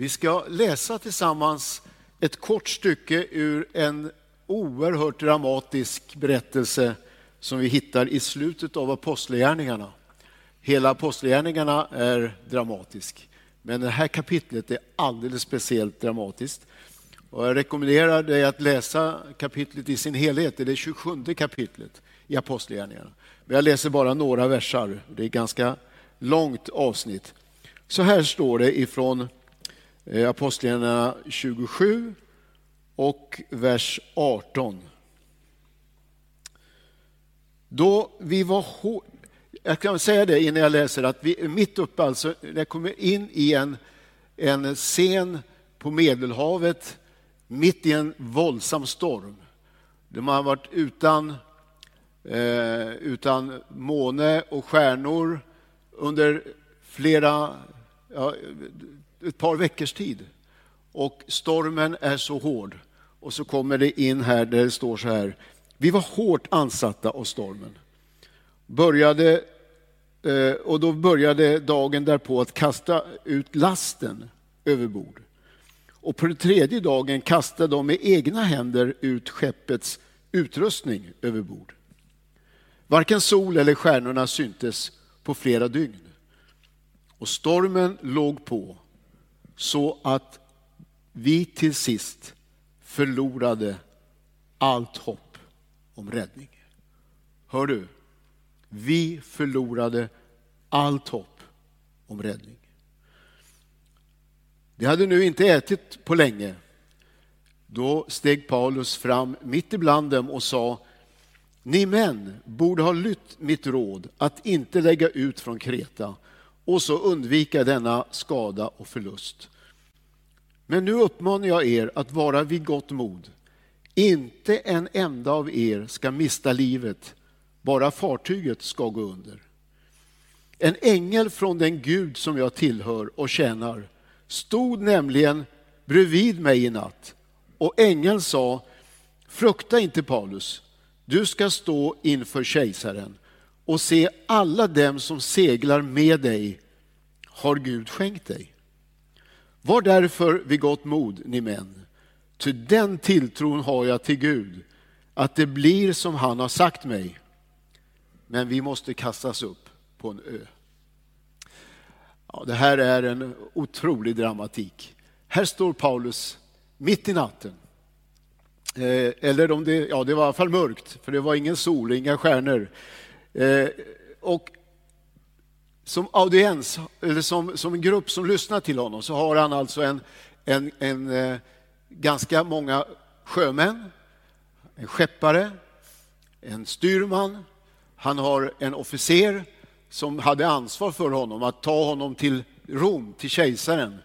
Vi ska läsa tillsammans ett kort stycke ur en oerhört dramatisk berättelse som vi hittar i slutet av Apostlagärningarna. Hela Apostlagärningarna är dramatisk, men det här kapitlet är alldeles speciellt dramatiskt. Och jag rekommenderar dig att läsa kapitlet i sin helhet, det är det 27 kapitlet i Apostlagärningarna. Men jag läser bara några versar, det är ett ganska långt avsnitt. Så här står det ifrån Eh, Apostlagärningarna 27 och vers 18. Då vi var jag kan säga det innan jag läser att vi är mitt uppe, alltså, jag kommer in i en, en scen på Medelhavet mitt i en våldsam storm. De har varit utan, eh, utan måne och stjärnor under flera, ja, ett par veckors tid. Och stormen är så hård. Och så kommer det in här där det står så här. Vi var hårt ansatta av stormen. Började, eh, och då började dagen därpå att kasta ut lasten över bord. Och på den tredje dagen kastade de med egna händer ut skeppets utrustning över bord. Varken sol eller stjärnorna syntes på flera dygn. Och stormen låg på så att vi till sist förlorade allt hopp om räddning. Hör du? Vi förlorade allt hopp om räddning. De hade nu inte ätit på länge. Då steg Paulus fram mitt ibland dem och sa Ni män borde ha lytt mitt råd att inte lägga ut från Kreta och så undvika denna skada och förlust. Men nu uppmanar jag er att vara vid gott mod. Inte en enda av er ska mista livet, bara fartyget ska gå under. En ängel från den Gud som jag tillhör och tjänar stod nämligen bredvid mig i natt och ängeln sa, frukta inte Paulus, du ska stå inför kejsaren och se alla dem som seglar med dig har Gud skänkt dig. Var därför vid gott mod, ni män, ty den tilltron har jag till Gud, att det blir som han har sagt mig. Men vi måste kastas upp på en ö. Ja, det här är en otrolig dramatik. Här står Paulus mitt i natten. Eh, eller om det, ja, det var i alla fall mörkt, för det var ingen sol, inga stjärnor. Eh, och som audiens, eller som, som en grupp som lyssnar till honom, så har han alltså en, en, en eh, ganska många sjömän, en skeppare, en styrman, han har en officer som hade ansvar för honom, att ta honom till Rom, till kejsaren.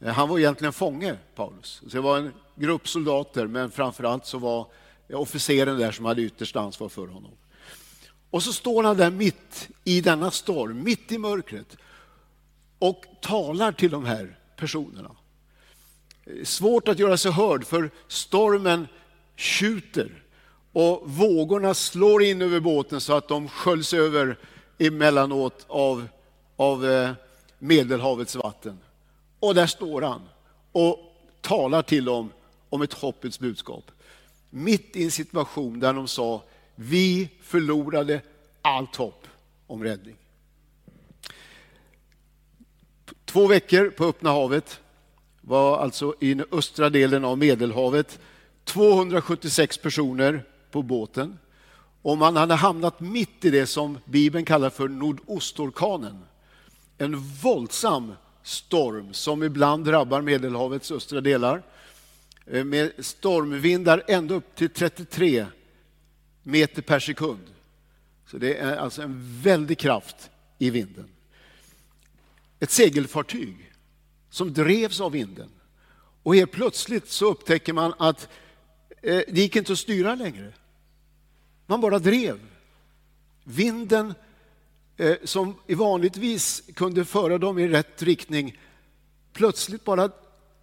Eh, han var egentligen fånge, Paulus. Så det var en grupp soldater, men framför allt så var officeren där som hade yttersta ansvar för honom. Och så står han där mitt i denna storm, mitt i mörkret och talar till de här personerna. Svårt att göra sig hörd för stormen tjuter och vågorna slår in över båten så att de sköljs över emellanåt av, av eh, Medelhavets vatten. Och där står han och talar till dem om ett hoppets budskap. Mitt i en situation där de sa, vi förlorade allt hopp om räddning. Två veckor på öppna havet var alltså i den östra delen av Medelhavet. 276 personer på båten. Och man hade hamnat mitt i det som Bibeln kallar för nordostorkanen. En våldsam storm som ibland drabbar Medelhavets östra delar. Eh, med stormvindar ända upp till 33 meter per sekund. Så det är alltså en väldig kraft i vinden. Ett segelfartyg som drevs av vinden. Och helt plötsligt så upptäcker man att eh, det gick inte att styra längre. Man bara drev. Vinden eh, som vanligtvis kunde föra dem i rätt riktning, plötsligt bara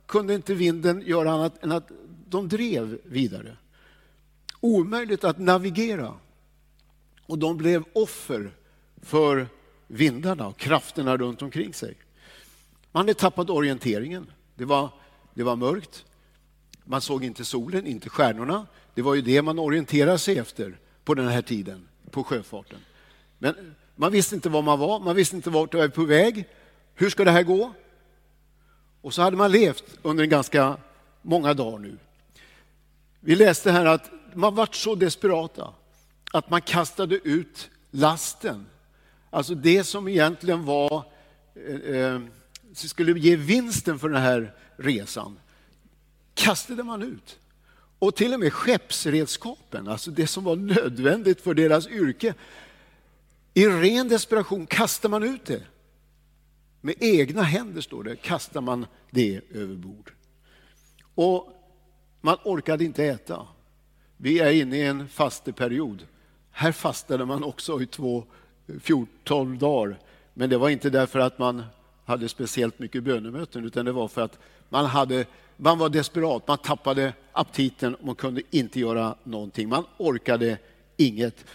kunde inte vinden göra annat än att de drev vidare. Omöjligt att navigera. Och de blev offer för vindarna och krafterna runt omkring sig. Man hade tappat orienteringen. Det var, det var mörkt. Man såg inte solen, inte stjärnorna. Det var ju det man orienterade sig efter på den här tiden, på sjöfarten. Men man visste inte var man var, man visste inte vart man var på väg. Hur ska det här gå? Och så hade man levt under en ganska många dagar nu. Vi läste här att man var så desperata att man kastade ut lasten. Alltså det som egentligen var, eh, eh skulle ge vinsten för den här resan, kastade man ut. Och till och med skeppsredskapen, alltså det som var nödvändigt för deras yrke. I ren desperation kastar man ut det. Med egna händer, står det, kastar man det över bord. Och man orkade inte äta. Vi är inne i en fasteperiod. Här fastade man också i två, 14 dagar. Men det var inte därför att man hade speciellt mycket bönemöten, utan det var för att man, hade, man var desperat. Man tappade aptiten och man kunde inte göra någonting. Man orkade inget.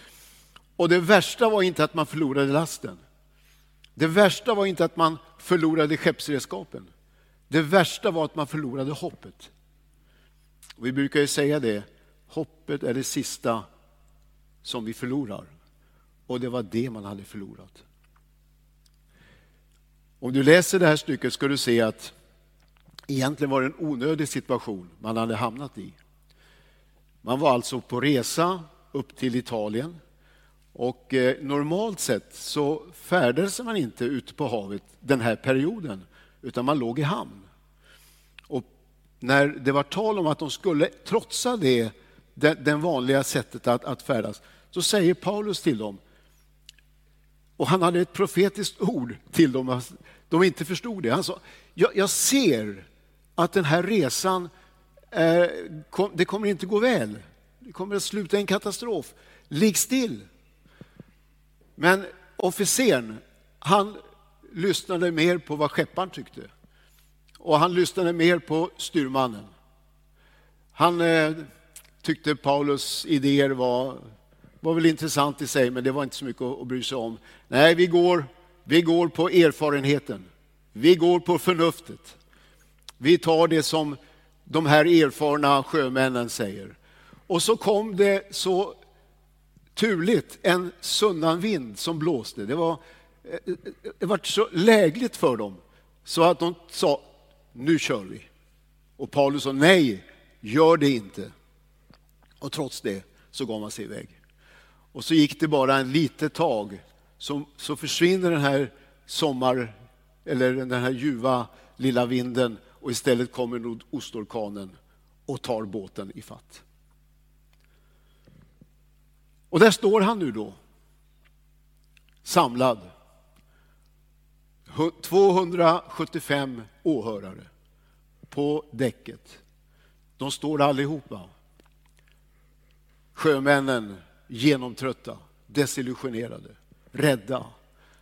Och det värsta var inte att man förlorade lasten. Det värsta var inte att man förlorade skeppsredskapen. Det värsta var att man förlorade hoppet. vi brukar ju säga det, hoppet är det sista som vi förlorar. Och det var det man hade förlorat. Om du läser det här stycket ska du se att egentligen var det en onödig situation man hade hamnat i. Man var alltså på resa upp till Italien. Och eh, normalt sett så färdades man inte ute på havet den här perioden, utan man låg i hamn. Och när det var tal om att de skulle trotsa det, det, vanliga sättet att, att färdas, så säger Paulus till dem, och han hade ett profetiskt ord till dem, att de inte förstod det. Han sa, jag, jag ser att den här resan, eh, kom, det kommer inte gå väl. Det kommer att sluta i en katastrof. Ligg still. Men officeren, han lyssnade mer på vad skepparen tyckte. Och han lyssnade mer på styrmannen. Han eh, tyckte Paulus idéer var, var väl intressant i sig, men det var inte så mycket att, bry sig om. Nej, vi går, vi går på erfarenheten. Vi går på förnuftet. Vi tar det som de här erfarna sjömännen säger. Och så kom det så turligt en sunnanvind som blåste. Det var, det var så lägligt för dem så att de sa nu kör vi. Och Paulus sa nej, gör det inte. Och trots det så gav man sig iväg. Och så gick det bara en litet tag så, så försvinner den här sommar eller den här ljuva lilla vinden och istället kommer nordostorkanen och tar båten i fatt. Och där står han nu då, samlad. 275 åhörare på däcket. De står allihopa. Sjömännen genomtrötta, desillusionerade, rädda.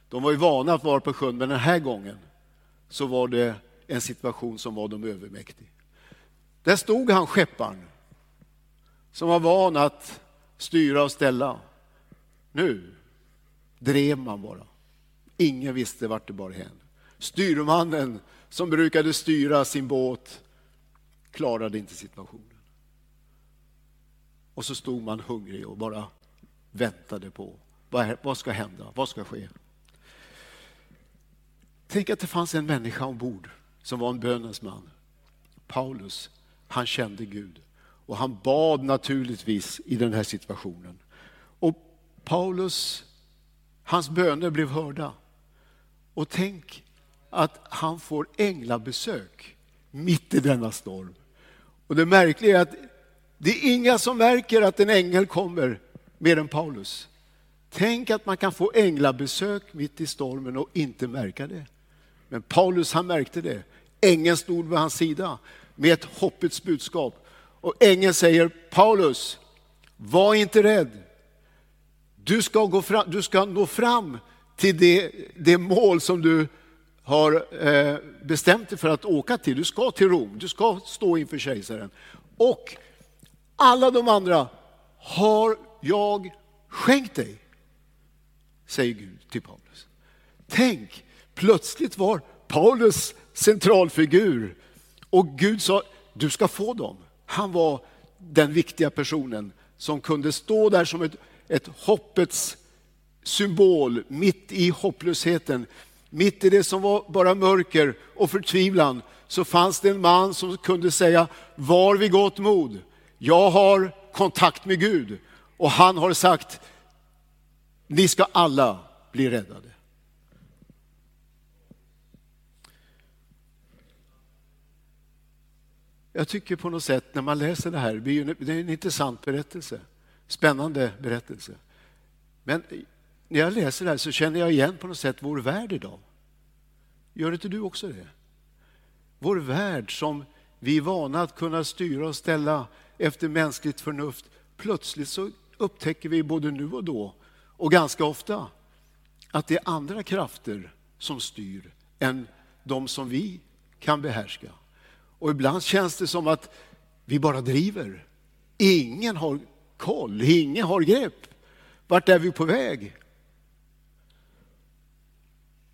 De var ju vana att vara på sjön, men den här gången så var det en situation som var dem övermäktig. Där stod han, skepparen, som var van att styra och ställa. Nu drev man bara. Ingen visste vart det bar hän. Styrmannen som brukade styra sin båt klarade inte situationen. Och så stod man hungrig och bara väntade på vad ska hända, vad ska ske? Tänk att det fanns en människa ombord som var en bönens man. Paulus, han kände Gud och han bad naturligtvis i den här situationen. Och Paulus, hans böner blev hörda. Och tänk att han får änglabesök mitt i denna storm. Och det märkliga är att det är inga som märker att en ängel kommer mer än Paulus. Tänk att man kan få änglabesök mitt i stormen och inte märka det. Men Paulus han märkte det. Ängeln stod vid hans sida med ett hoppets budskap. Och ängeln säger Paulus, var inte rädd. Du ska, gå fram, du ska nå fram till det, det mål som du har eh, bestämt dig för att åka till. Du ska till Rom, du ska stå inför kejsaren. Och alla de andra har jag skänkt dig, säger Gud till Paulus. Tänk, plötsligt var Paulus centralfigur Och Gud sa, du ska få dem. Han var den viktiga personen som kunde stå där som ett, ett hoppets symbol mitt i hopplösheten. Mitt i det som var bara mörker och förtvivlan så fanns det en man som kunde säga, var vid gott mod. Jag har kontakt med Gud och han har sagt, ni ska alla bli räddade. Jag tycker på något sätt när man läser det här, det är en intressant berättelse, spännande berättelse. Men när jag läser det här så känner jag igen på något sätt vår värld idag. Gör inte du också det? Vår värld som vi är vana att kunna styra och ställa efter mänskligt förnuft. Plötsligt så upptäcker vi både nu och då och ganska ofta att det är andra krafter som styr än de som vi kan behärska. Och ibland känns det som att vi bara driver. Ingen har koll, ingen har grepp. Vart är vi på väg?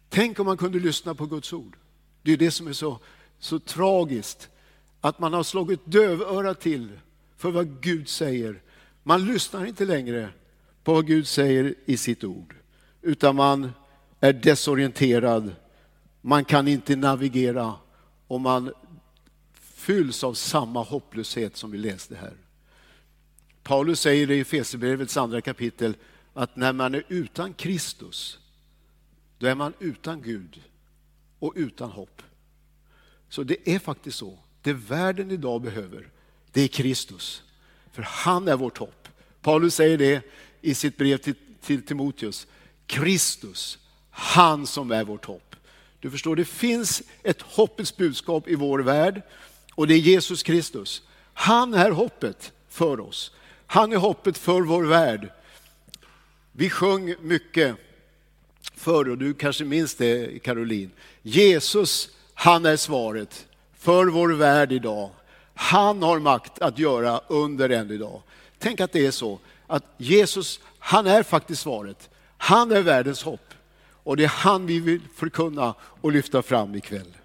Tänk om man kunde lyssna på Guds ord. Det är det som är så, så tragiskt. Att man har slagit dövöra till för vad Gud säger. Man lyssnar inte längre på vad Gud säger i sitt ord. Utan man är desorienterad, man kan inte navigera och man fylls av samma hopplöshet som vi läste här. Paulus säger i Efesierbrevets andra kapitel att när man är utan Kristus, då är man utan Gud och utan hopp. Så det är faktiskt så. Det världen idag behöver, det är Kristus. För han är vårt hopp. Paulus säger det i sitt brev till, till Timoteus. Kristus, han som är vårt hopp. Du förstår, det finns ett hoppets budskap i vår värld och det är Jesus Kristus. Han är hoppet för oss. Han är hoppet för vår värld. Vi sjöng mycket förr, och du kanske minns det Caroline. Jesus, han är svaret för vår värld idag. Han har makt att göra under än idag. Tänk att det är så att Jesus, han är faktiskt svaret. Han är världens hopp. Och det är han vi vill förkunna och lyfta fram ikväll.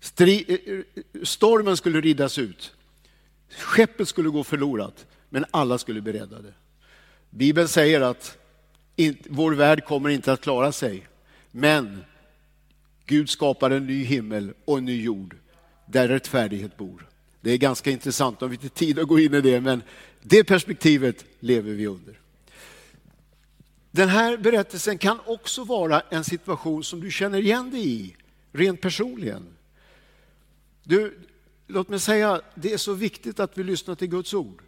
Stri eh, eh, stormen skulle ridas ut. Skeppet skulle gå förlorat, men alla skulle bli räddade. Bibeln säger att vår värld kommer inte att klara sig, men Gud skapar en ny himmel och en ny jord där rättfärdighet bor. Det är ganska intressant, om vi inte tid att gå in i det, men det perspektivet lever vi under. Den här berättelsen kan också vara en situation som du känner igen dig i, rent personligen. Du, låt mig säga, det är så viktigt att vi lyssnar till Guds ord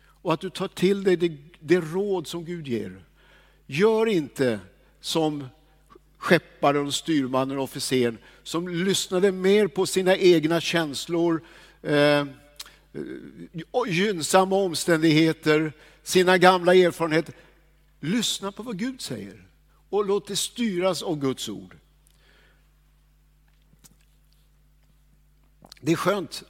och att du tar till dig det, det råd som Gud ger. Gör inte som skepparen, styrmannen och officeren som lyssnade mer på sina egna känslor, eh, eh, gynnsamma omständigheter, sina gamla erfarenheter. Lyssna på vad Gud säger och låt det styras av Guds ord. Det är skönt,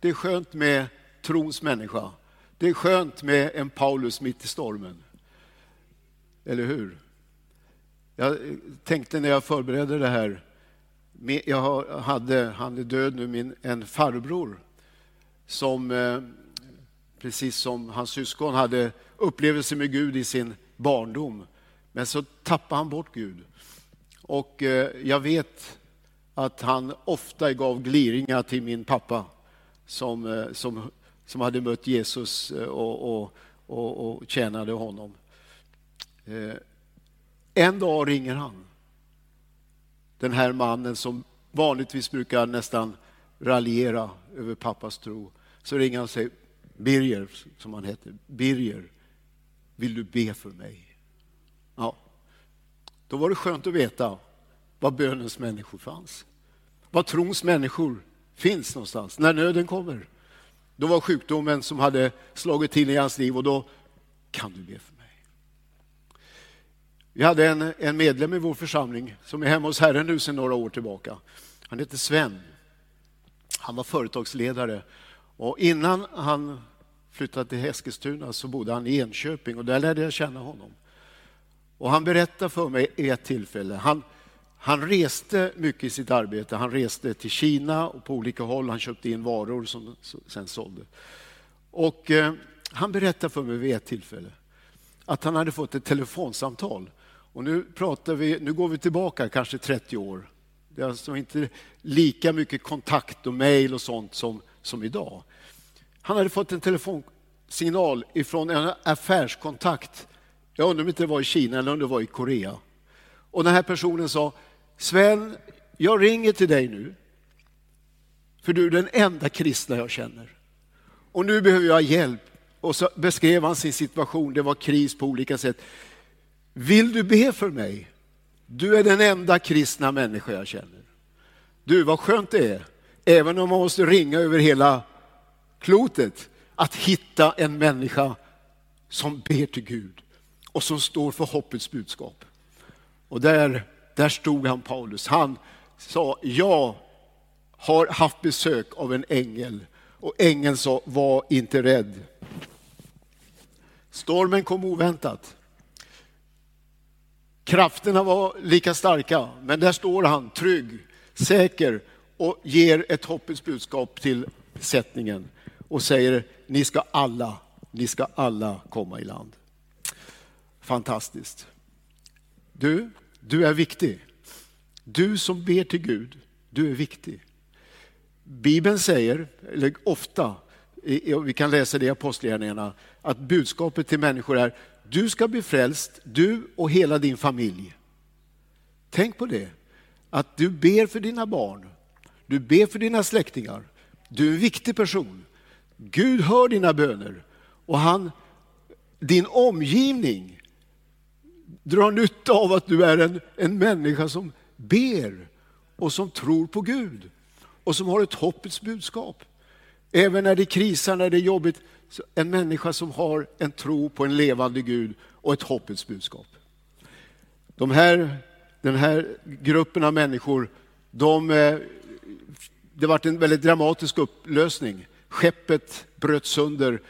det är skönt med trons människa. Det är skönt med en Paulus mitt i stormen. Eller hur? Jag tänkte när jag förberedde det här, jag hade, han är död nu, min, en farbror som eh, precis som hans syskon hade upplevelser med Gud i sin barndom. Men så tappade han bort Gud. Och eh, jag vet att han ofta gav gliringar till min pappa som, eh, som, som hade mött Jesus och, och, och, och tjänade honom. En dag ringer han. Den här mannen som vanligtvis brukar nästan raljera över pappas tro. Så ringer han och säger, Birger, som han heter, Birger, vill du be för mig? Ja, då var det skönt att veta var bönens människor fanns. Var trons människor finns någonstans, när nöden kommer. Då var sjukdomen som hade slagit till i hans liv och då kan du be för mig. Vi hade en, en medlem i vår församling som är hemma hos Herren nu sedan några år tillbaka. Han heter Sven. Han var företagsledare och innan han flyttade till Eskilstuna så bodde han i Enköping och där lärde jag känna honom. Och han berättade för mig i ett tillfälle, han, Han reste mycket i sitt arbete. Han reste till Kina och på olika håll. Han köpte in varor som sen sålde. Och eh, han berättade för mig vid ett tillfälle att han hade fått ett telefonsamtal. Och nu, pratar vi, nu går vi tillbaka kanske 30 år. Det är alltså inte lika mycket kontakt och mejl och sånt som, som idag. Han hade fått en telefonsignal ifrån en affärskontakt. Jag undrar om det var i Kina eller om det var i Korea. Och den här personen sa, Sven, jag ringer till dig nu. För du är den enda kristna jag känner. Och nu behöver jag hjälp. Och så beskrev han sin situation, det var kris på olika sätt. Vill du be för mig? Du är den enda kristna människa jag känner. Du, vad skönt det är, även om man måste ringa över hela klotet, att hitta en människa som ber till Gud och som står för hoppets budskap. Och där, där stod han Paulus. Han sa, jag har haft besök av en ängel och ängeln sa, var inte rädd. Stormen kom oväntat. Krafterna var lika starka, men där står han trygg, säker och ger ett hoppets budskap till besättningen och säger ni ska alla, ni ska alla komma i land. Fantastiskt. Du, du är viktig. Du som ber till Gud, du är viktig. Bibeln säger, eller ofta, vi kan läsa det i Apostlagärningarna, att budskapet till människor är du ska bli frälst, du och hela din familj. Tänk på det, att du ber för dina barn, du ber för dina släktingar. Du är en viktig person. Gud hör dina böner och han, din omgivning drar nytta av att du är en, en människa som ber och som tror på Gud och som har ett hoppets budskap. Även när det krisar, när det är jobbigt, en människa som har en tro på en levande Gud och ett hoppets budskap. De här, den här gruppen av människor, de, eh, det var en väldigt dramatisk upplösning. Skeppet bröt sönder.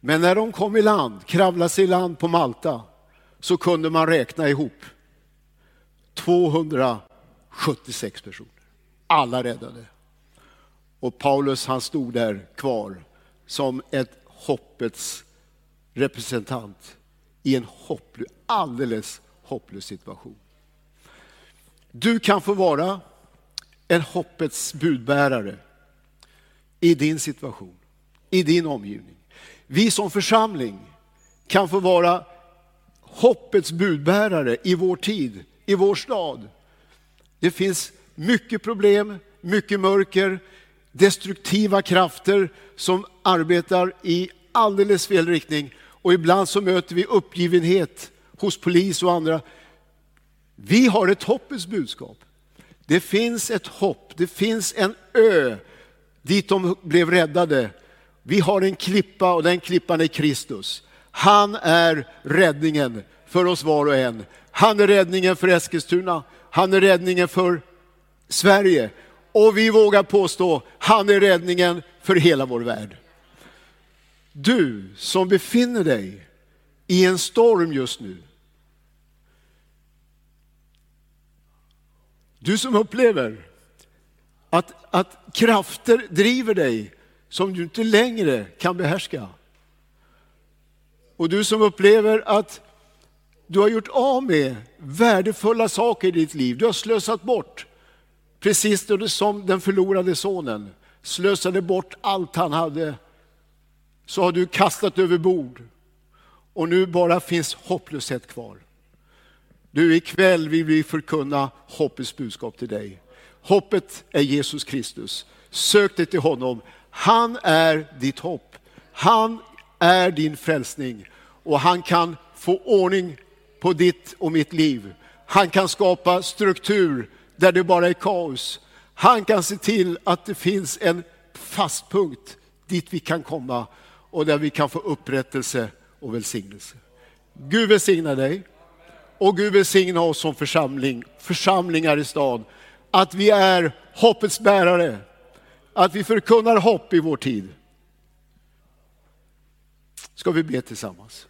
Men när de kom i land, kravlade sig i land på Malta, så kunde man räkna ihop 276 personer. Alla räddade. Och Paulus han stod där kvar som ett hoppets representant i en hopplös, alldeles hopplös situation. Du kan få vara en hoppets budbärare i din situation, i din omgivning. Vi som församling kan få vara hoppets budbärare i vår tid, i vår stad. Det finns mycket problem, mycket mörker, destruktiva krafter som arbetar i alldeles fel riktning och ibland så möter vi uppgivenhet hos polis och andra. Vi har ett hoppets budskap. Det finns ett hopp, det finns en ö dit de blev räddade. Vi har en klippa och den klippan är Kristus. Han är räddningen för oss var och en. Han är räddningen för Eskilstuna, han är räddningen för Sverige och vi vågar påstå, han är räddningen för hela vår värld. Du som befinner dig i en storm just nu. Du som upplever att, att krafter driver dig som du inte längre kan behärska. Och du som upplever att du har gjort av med värdefulla saker i ditt liv. Du har slösat bort. Precis som den förlorade sonen slösade bort allt han hade, så har du kastat över bord. Och nu bara finns hopplöshet kvar. Du, ikväll vill vi förkunna hoppets budskap till dig. Hoppet är Jesus Kristus. Sök dig till honom. Han är ditt hopp. Han är din frälsning och han kan få ordning på ditt och mitt liv. Han kan skapa struktur där det bara är kaos. Han kan se till att det finns en fast punkt dit vi kan komma och där vi kan få upprättelse och välsignelse. Gud välsigna dig och Gud välsigna oss som församling, församlingar i stan. Att vi är hoppets bärare, att vi förkunnar hopp i vår tid. Ska vi be tillsammans?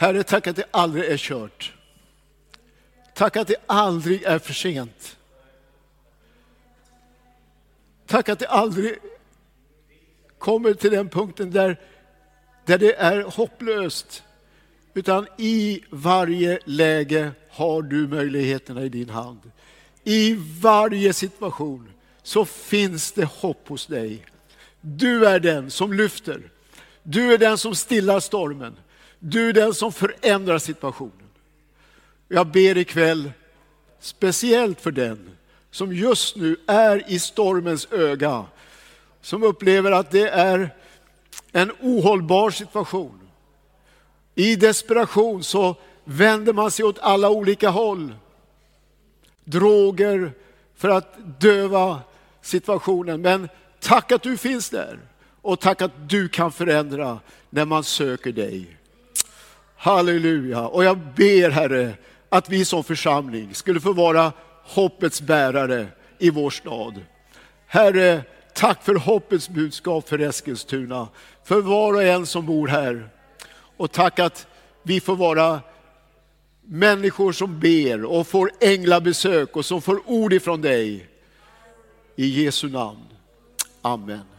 Herre, tack att det aldrig är kört. Tack att det aldrig är för sent. Tack att det aldrig kommer till den punkten där, där det är hopplöst. Utan i varje läge har du möjligheterna i din hand. I varje situation så finns det hopp hos dig. Du är den som lyfter. Du är den som stillar stormen. Du är den som förändrar situationen. Jag ber ikväll speciellt för den som just nu är i stormens öga, som upplever att det är en ohållbar situation. I desperation så vänder man sig åt alla olika håll. Droger för att döva situationen. Men tack att du finns där och tack att du kan förändra när man söker dig. Halleluja. Och jag ber Herre att vi som församling skulle få vara hoppets bärare i vår stad. Herre, tack för hoppets budskap för Eskilstuna, för var och en som bor här. Och tack att vi får vara människor som ber och får änglabesök och som får ord ifrån dig. I Jesu namn. Amen.